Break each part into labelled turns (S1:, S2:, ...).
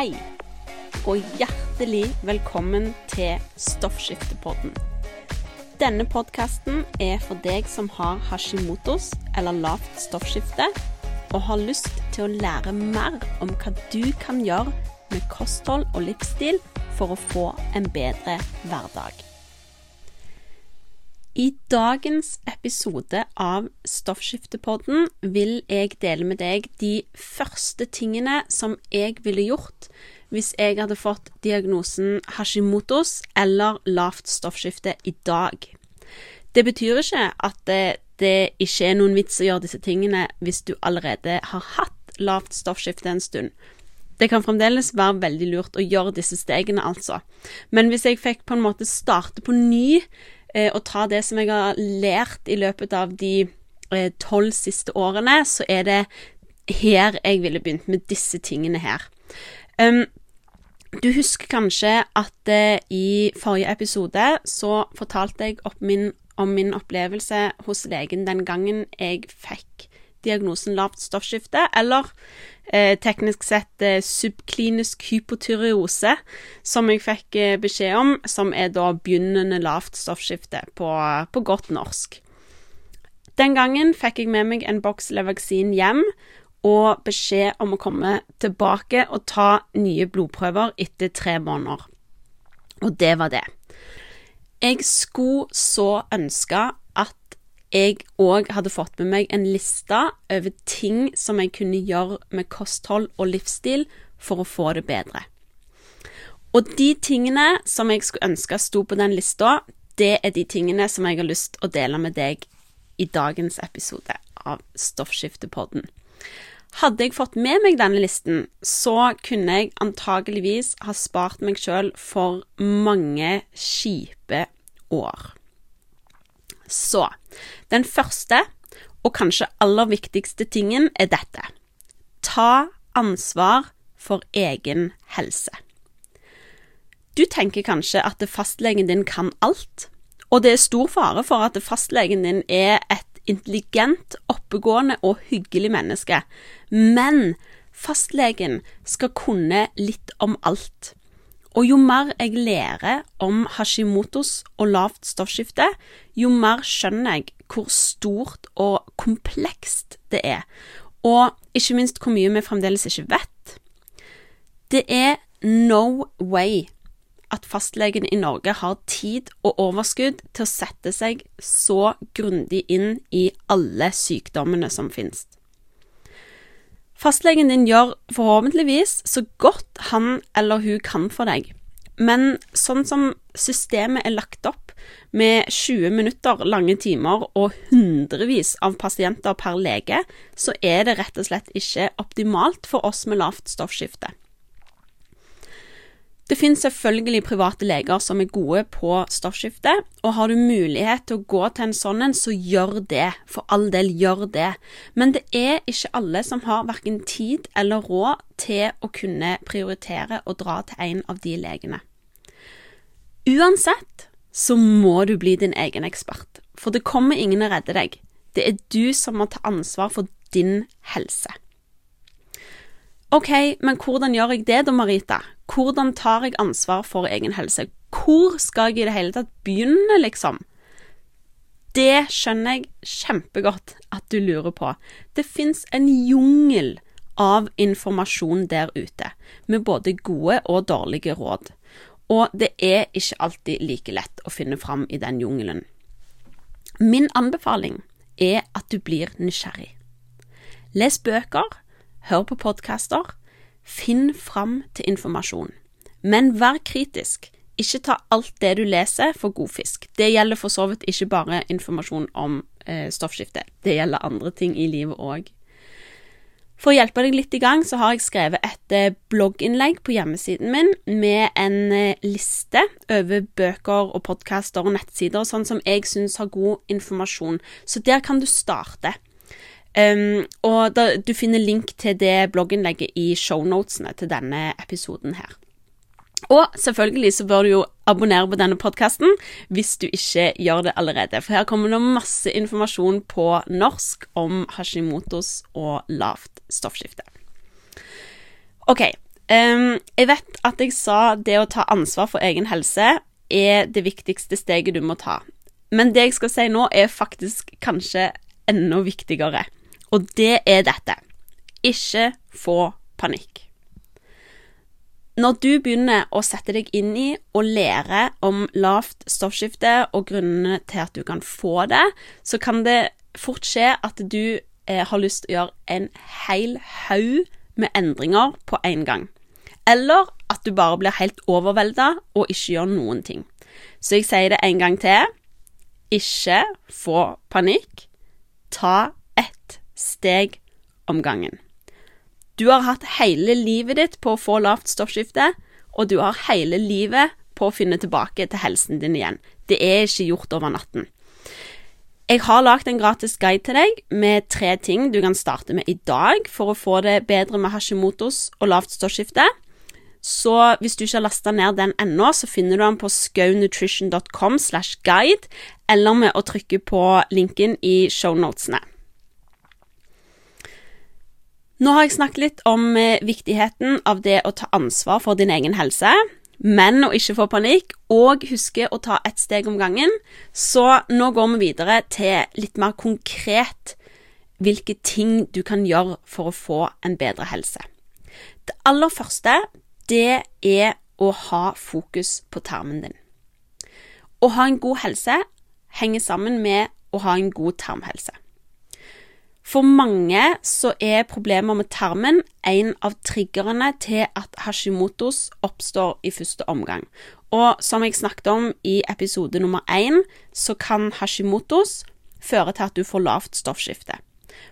S1: Hei, og hjertelig velkommen til Stoffskiftepodden. Denne podkasten er for deg som har hashimotos eller lavt stoffskifte, og har lyst til å lære mer om hva du kan gjøre med kosthold og livsstil for å få en bedre hverdag. I dagens episode av Stoffskiftepodden vil jeg dele med deg de første tingene som jeg ville gjort hvis jeg hadde fått diagnosen Hashimotos eller lavt stoffskifte i dag. Det betyr ikke at det, det ikke er noen vits å gjøre disse tingene hvis du allerede har hatt lavt stoffskifte en stund. Det kan fremdeles være veldig lurt å gjøre disse stegene, altså. Men hvis jeg fikk på en måte starte på ny og ta det som jeg har lært i løpet av de eh, tolv siste årene, så er det her jeg ville begynt med disse tingene her. Um, du husker kanskje at eh, i forrige episode så fortalte jeg min, om min opplevelse hos legen den gangen jeg fikk diagnosen lavt stoffskifte, eller eh, teknisk sett eh, subklinisk hypotyreose, som jeg fikk eh, beskjed om, som er da begynnende lavt stoffskifte på, på godt norsk. Den gangen fikk jeg med meg en boks Levaksin hjem og beskjed om å komme tilbake og ta nye blodprøver etter tre måneder. Og det var det. Jeg skulle så ønske jeg òg hadde fått med meg en liste over ting som jeg kunne gjøre med kosthold og livsstil for å få det bedre. Og de tingene som jeg skulle ønske sto på den lista, det er de tingene som jeg har lyst å dele med deg i dagens episode av Stoffskiftepodden. Hadde jeg fått med meg denne listen, så kunne jeg antageligvis ha spart meg sjøl for mange kjipe år. Så den første, og kanskje aller viktigste tingen, er dette. Ta ansvar for egen helse. Du tenker kanskje at fastlegen din kan alt, og det er stor fare for at fastlegen din er et intelligent, oppegående og hyggelig menneske, men fastlegen skal kunne litt om alt. Og jo mer jeg lærer om Hashimotos og lavt stoffskifte, jo mer skjønner jeg hvor stort og komplekst det er, og ikke minst hvor mye vi fremdeles ikke vet. Det er no way at fastlegen i Norge har tid og overskudd til å sette seg så grundig inn i alle sykdommene som finnes. Fastlegen din gjør forhåpentligvis så godt han eller hun kan for deg, men sånn som systemet er lagt opp, med 20 minutter lange timer og hundrevis av pasienter per lege, så er det rett og slett ikke optimalt for oss med lavt stoffskifte. Det finnes selvfølgelig private leger som er gode på stoffskifte, og har du mulighet til å gå til en sånn en, så gjør det. For all del, gjør det. Men det er ikke alle som har verken tid eller råd til å kunne prioritere å dra til en av de legene. Uansett så må du bli din egen ekspert, for det kommer ingen å redde deg. Det er du som må ta ansvar for din helse. Ok, men hvordan gjør jeg det da, Marita? Hvordan tar jeg ansvar for egen helse? Hvor skal jeg i det hele tatt begynne, liksom? Det skjønner jeg kjempegodt at du lurer på. Det fins en jungel av informasjon der ute, med både gode og dårlige råd. Og det er ikke alltid like lett å finne fram i den jungelen. Min anbefaling er at du blir nysgjerrig. Les bøker hør på podkaster, finn fram til informasjon. Men vær kritisk. Ikke ta alt det du leser for god fisk. Det gjelder for så vidt ikke bare informasjon om eh, stoffskifte. Det gjelder andre ting i livet òg. For å hjelpe deg litt i gang, så har jeg skrevet et eh, blogginnlegg på hjemmesiden min med en eh, liste over bøker og podkaster og nettsider, sånn som jeg syns har god informasjon. Så der kan du starte. Um, og da, du finner link til det blogginnlegget i shownotene til denne episoden her. Og selvfølgelig så bør du jo abonnere på denne podkasten hvis du ikke gjør det allerede, for her kommer det masse informasjon på norsk om Hashimotos og lavt stoffskifte. Ok, Um, jeg vet at jeg sa det å ta ansvar for egen helse er det viktigste steget du må ta. Men det jeg skal si nå, er faktisk kanskje enda viktigere. Og det er dette. Ikke få panikk. Når du begynner å sette deg inn i og lære om lavt stoffskifte og grunnene til at du kan få det, så kan det fort skje at du eh, har lyst til å gjøre en hel haug med endringer på en gang. Eller at du bare blir helt overvelda og ikke gjør noen ting. Så jeg sier det en gang til. Ikke få panikk. Ta steg om gangen. Du har hatt hele livet ditt på å få lavt stoffskifte, og du har hele livet på å finne tilbake til helsen din igjen. Det er ikke gjort over natten. Jeg har lagd en gratis guide til deg med tre ting du kan starte med i dag for å få det bedre med Hashimotos og lavt stoffskifte. Så hvis du ikke har lasta ned den ennå, så finner du den på skaunutrition.com slash guide, eller med å trykke på linken i shownotene. Nå har jeg snakket litt om eh, viktigheten av det å ta ansvar for din egen helse, men å ikke få panikk, og huske å ta ett steg om gangen. Så nå går vi videre til litt mer konkret hvilke ting du kan gjøre for å få en bedre helse. Det aller første det er å ha fokus på tarmen din. Å ha en god helse henger sammen med å ha en god tarmhelse. For mange så er problemer med tarmen en av triggerne til at Hashimotos oppstår i første omgang. Og som jeg snakket om i episode nummer én, så kan Hashimotos føre til at du får lavt stoffskifte.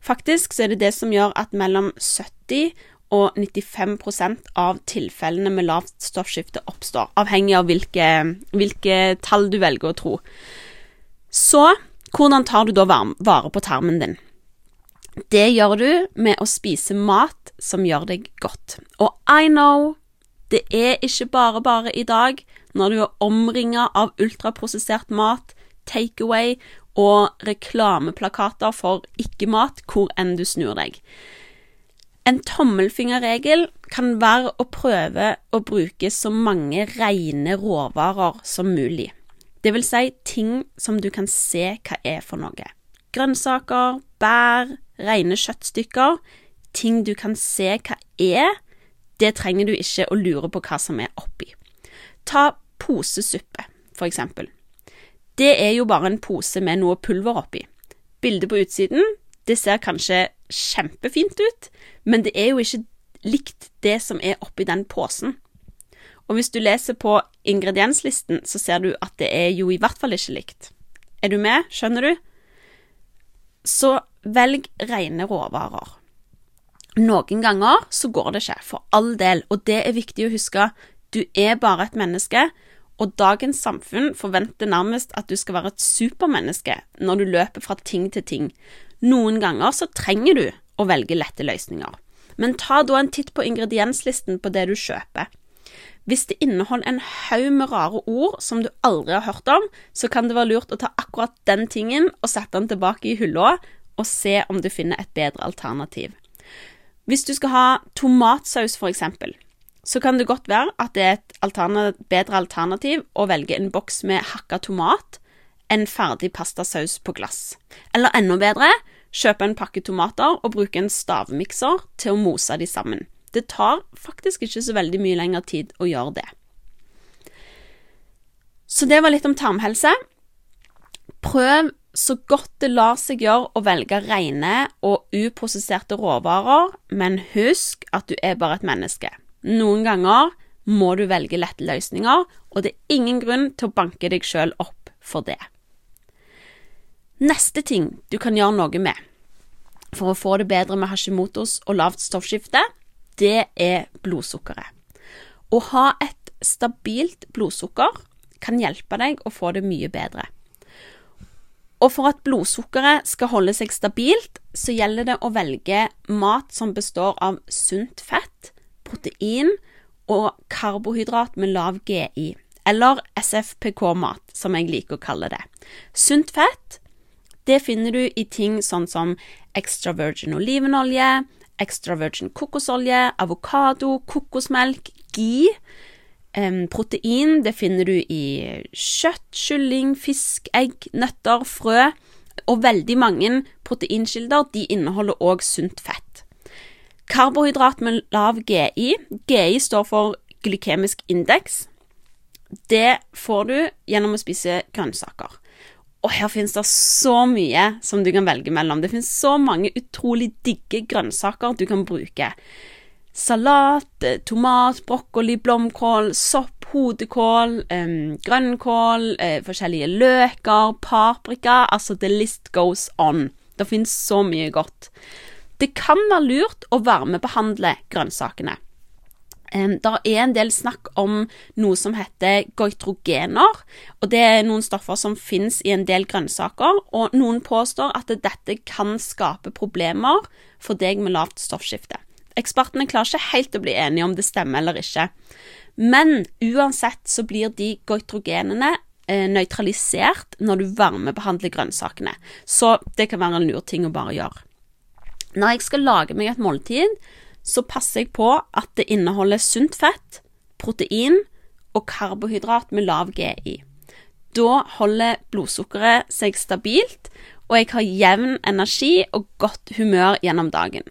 S1: Faktisk så er det det som gjør at mellom 70 og 95% av tilfellene med lavt stoffskifte oppstår, avhengig av hvilke, hvilke, tall du velger å tro. Så hvordan tar du da vare på tarmen din? Det gjør du med å spise mat som gjør deg godt. Og I know, det er ikke bare bare i dag, når du er omringa av ultraprosessert mat, takeaway og reklameplakater for ikke-mat hvor enn du snur deg. En tommelfingerregel kan være å prøve å bruke så mange rene råvarer som mulig. Det vil si ting som du kan se hva er for noe. Grønnsaker, bær, rene kjøttstykker. Ting du kan se hva er. Det trenger du ikke å lure på hva som er oppi. Ta posesuppe, for eksempel. Det er jo bare en pose med noe pulver oppi. Bildet på utsiden, det ser kanskje kjempefint ut, men det er jo ikke likt det som er oppi den posen. Og hvis du leser på ingredienslisten, så ser du at det er jo i hvert fall ikke likt. Er du med? Skjønner du? Så velg rene råvarer. Noen ganger så går det ikke, for all del, og det er viktig å huske. Du er bare et menneske, og dagens samfunn forventer nærmest at du skal være et supermenneske når du løper fra ting til ting. Noen ganger så trenger du å velge lette løsninger. Men ta da en titt på ingredienslisten på det du kjøper. Hvis det inneholder en haug med rare ord som du aldri har hørt om, så kan det være lurt å ta akkurat den tingen og sette den tilbake i hylla, og se om du finner et bedre alternativ. Hvis du skal ha tomatsaus, eksempel, så kan det godt være at det er et alternativ, bedre alternativ å velge en boks med hakka tomat enn ferdig pastasaus på glass. Eller enda bedre, Kjøpe en pakke tomater og bruke en stavmikser til å mose de sammen. Det tar faktisk ikke så veldig mye lengre tid å gjøre det. Så det var litt om tarmhelse. Prøv så godt det lar seg gjøre å velge rene og uprosesserte råvarer, men husk at du er bare et menneske. Noen ganger må du velge lette løsninger, og det er ingen grunn til å banke deg sjøl opp for det. Neste ting du kan gjøre noe med for å få det bedre med Hashimotos og lavt stoffskifte, det er blodsukkeret. Å ha et stabilt blodsukker kan hjelpe deg å få det mye bedre. Og for at blodsukkeret skal holde seg stabilt, så gjelder det å velge mat som består av sunt fett, protein og karbohydrat med lav GI, eller SFPK-mat, som jeg liker å kalle det. Sunt fett det finner du i ting sånn som extra virgin olivenolje, extra virgin kokosolje, avokado, kokosmelk, ghee. Protein det finner du i kjøtt, kylling, fisk, egg, nøtter, frø. Og veldig mange proteinkilder de inneholder òg sunt fett. Karbohydrat med lav GI. GI står for glykemisk indeks. Det får du gjennom å spise grønnsaker. Og her finnes det så mye som du kan velge mellom. Det finnes så mange utrolig digge grønnsaker du kan bruke. Salat, eh, tomat, brokkoli, blomkål, sopp, hodekål, em, grønnkål, eh, forskjellige løker, paprika Altså, the list goes on. Det finnes så mye godt. Det kan være lurt å varmebehandle grønnsakene. Um, det er en del snakk om noe som heter goitrogener. og Det er noen stoffer som finnes i en del grønnsaker. og Noen påstår at dette kan skape problemer for deg med lavt stoffskifte. Ekspertene klarer ikke helt å bli enige om det stemmer eller ikke. Men uansett så blir de goitrogenene eh, nøytralisert når du varmebehandler grønnsakene. Så det kan være en lur ting å bare gjøre. Når jeg skal lage meg et måltid, så passer jeg på at det inneholder sunt fett, protein og karbohydrat med lav GI. Da holder blodsukkeret seg stabilt, og jeg har jevn energi og godt humør gjennom dagen.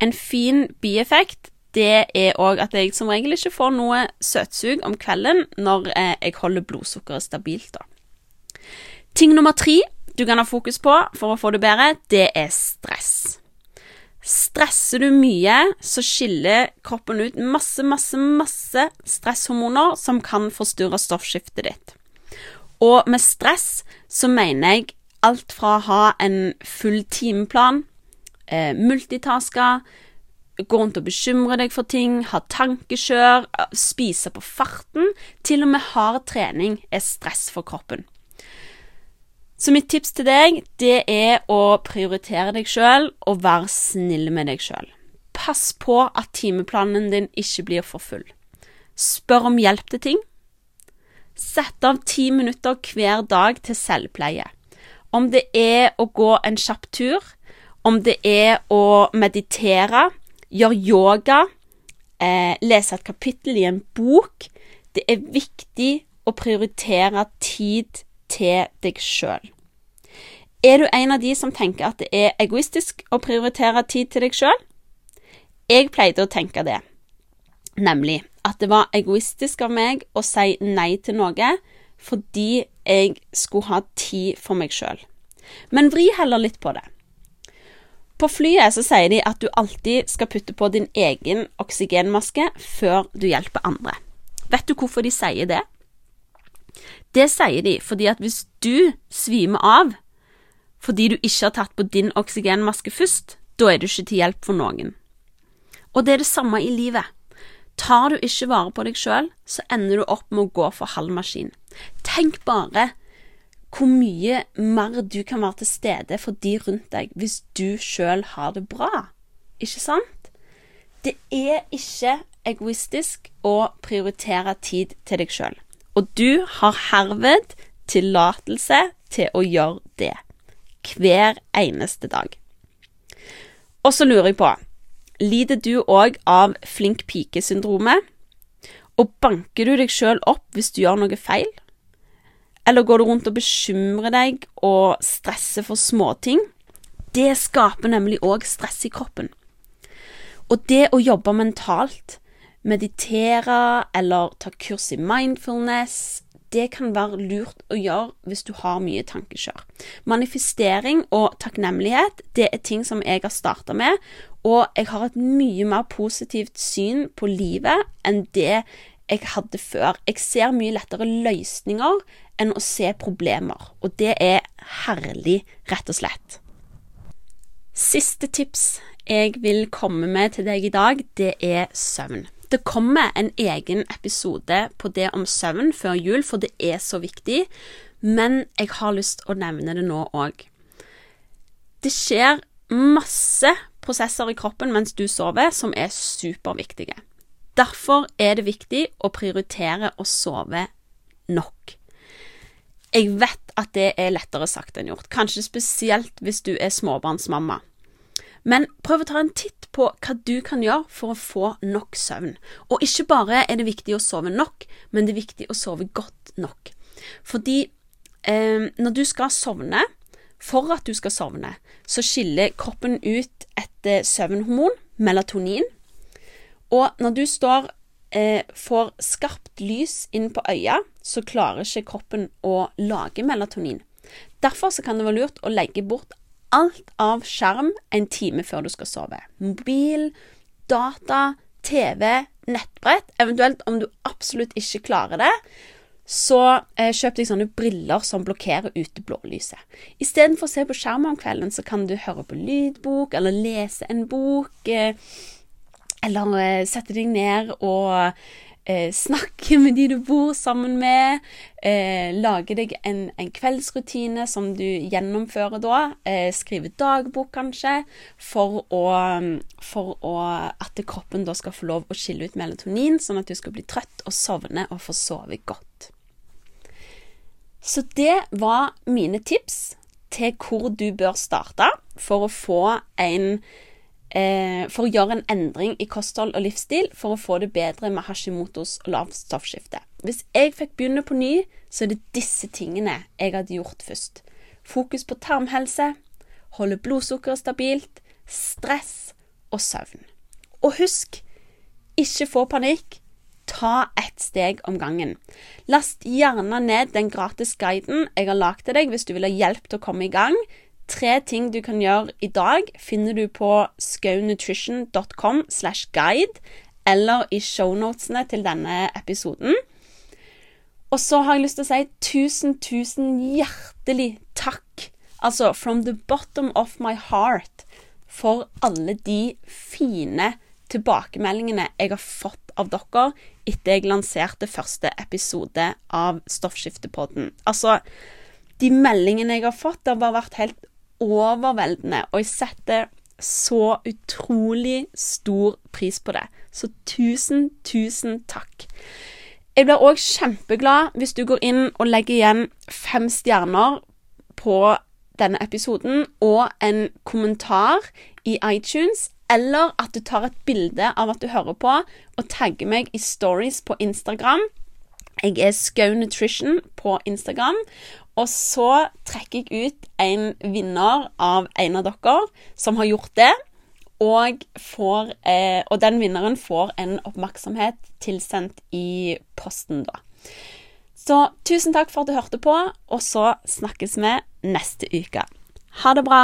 S1: En fin bieffekt det er òg at jeg som regel ikke får noe søtsug om kvelden når eh, jeg holder blodsukkeret stabilt. da. Ting nummer tre du kan ha fokus på for å få det bedre, det er stress. Stresser du mye, så skiller kroppen ut masse, masse, masse stresshormoner som kan forstyrre stoffskiftet ditt. Og med stress så mener jeg alt fra å ha en full timeplan, eh, multitaske, gå rundt og bekymre deg for ting, ha tankekjør, spise på farten, til og med hard trening er stress for kroppen. Så mitt tips til deg, det er å prioritere deg sjøl og være snill med deg sjøl. Pass på at timeplanen din ikke blir for full. Spør om hjelp til ting. Sett av ti minutter hver dag til selvpleie. Om det er å gå en kjapp tur, om det er å meditere, gjøre yoga, eh, lese et kapittel i en bok Det er viktig å prioritere tid til deg sjøl. Er du en av de som tenker at det er egoistisk å prioritere tid til deg sjøl? Jeg pleide å tenke det, nemlig at det var egoistisk av meg å si nei til noe fordi jeg skulle ha tid for meg sjøl. Men vri heller litt på det. På flyet så sier de at du alltid skal putte på din egen oksygenmaske før du hjelper andre. Vet du hvorfor de sier det? Det sier de fordi at hvis du svimer av fordi du ikke har tatt på din oksygenmaske først, da er du ikke til hjelp for noen. Og det er det samme i livet. Tar du ikke vare på deg sjøl, så ender du opp med å gå for halv maskin. Tenk bare hvor mye mer du kan være til stede for de rundt deg hvis du sjøl har det bra. Ikke sant? Det er ikke egoistisk å prioritere tid til deg sjøl. Og du har herved tillatelse til å gjøre det. Hver eneste dag. Og så lurer jeg på Lider du òg av flink pike-syndromet? Og banker du deg sjøl opp hvis du gjør noe feil? Eller går du rundt og bekymrer deg og stresser for småting? Det skaper nemlig òg stress i kroppen. Og det å jobbe mentalt, meditere eller ta kurs i mindfulness, det kan være lurt å gjøre hvis du har mye tankekjør. Manifestering og takknemlighet det er ting som jeg har starta med, og jeg har et mye mer positivt syn på livet enn det jeg hadde før. Jeg ser mye lettere løsninger enn å se problemer, og det er herlig, rett og slett. Siste tips jeg vil komme med til deg i dag, det er søvn. Det kommer en egen episode på det om søvn før jul, for det er så viktig. Men jeg har lyst å nevne det nå òg. Det skjer masse prosesser i kroppen mens du sover som er superviktige. Derfor er det viktig å prioritere å sove nok. Jeg vet at det er lettere sagt enn gjort, kanskje spesielt hvis du er småbarnsmamma. Men prøv å ta en titt på hva du kan gjøre for å få nok søvn. Og ikke bare er det viktig å sove nok, men det er viktig å sove godt nok. Fordi eh, når du skal sovne, for at du skal sovne, så skiller kroppen ut et eh, søvnhormon, melatonin. Og når du står eh, får skarpt lys inn på øya, så klarer ikke kroppen å lage melatonin. Derfor kan det være lurt å legge bort alt av skjerm en time før du skal sove. Mobil, data, TV, nettbrett. Eventuelt om du absolutt ikke klarer det, så eh, kjøp deg sånne briller som blokkerer ute blålyset. Istedenfor å se på skjermen om kvelden, så kan du høre på lydbok eller lese en bok. Eh, eller eh, sette deg ned og eh, snakke med de du bor sammen med. Eh, lage deg en, en, kveldsrutine som du gjennomfører da. Eh, skrive dagbok, kanskje, for, å, for å, at kroppen da skal få lov å skille ut melatonin, sånn at du skal bli trøtt og sovne og få sove godt. Så det var mine tips til hvor du bør starte for å få en for å gjøre en endring i kosthold og livsstil for å få det bedre med Hashimotos og lavt stoffskifte. Hvis jeg fikk begynne på ny, så er det disse tingene jeg hadde gjort først. Fokus på tarmhelse, holde blodsukkeret stabilt, stress og søvn. Og husk, ikke få panikk. Ta ett steg om gangen. Last gjerne ned den gratis guiden jeg har lagd til deg hvis du vil ha hjelp til å komme i gang. Tre ting du kan gjøre i dag, finner du på skaunutrition.com slash guide eller i shownotene til denne episoden. Og så har jeg lyst til å si tusen, tusen hjertelig takk, altså from the bottom of my heart, for alle de fine tilbakemeldingene jeg har fått av dere etter jeg lanserte første episode av Stoffskiftepodden. Altså, de meldingene jeg har fått, har bare vært helt overveldende, og jeg setter så utrolig stor pris på det. Så tusen, tusen takk. Jeg blir òg kjempeglad hvis du går inn og legger igjen fem stjerner på denne episoden og en kommentar i iTunes, eller at du tar et bilde av at du hører på, og tagger meg i stories på Instagram. Jeg er Skau Nutrition på Instagram, og så trekker jeg ut en vinner av en av dere som har gjort det. Og, får, eh, og den vinneren får en oppmerksomhet tilsendt i posten, da. Så tusen takk for at du hørte på, og så snakkes vi neste uke. Ha det bra.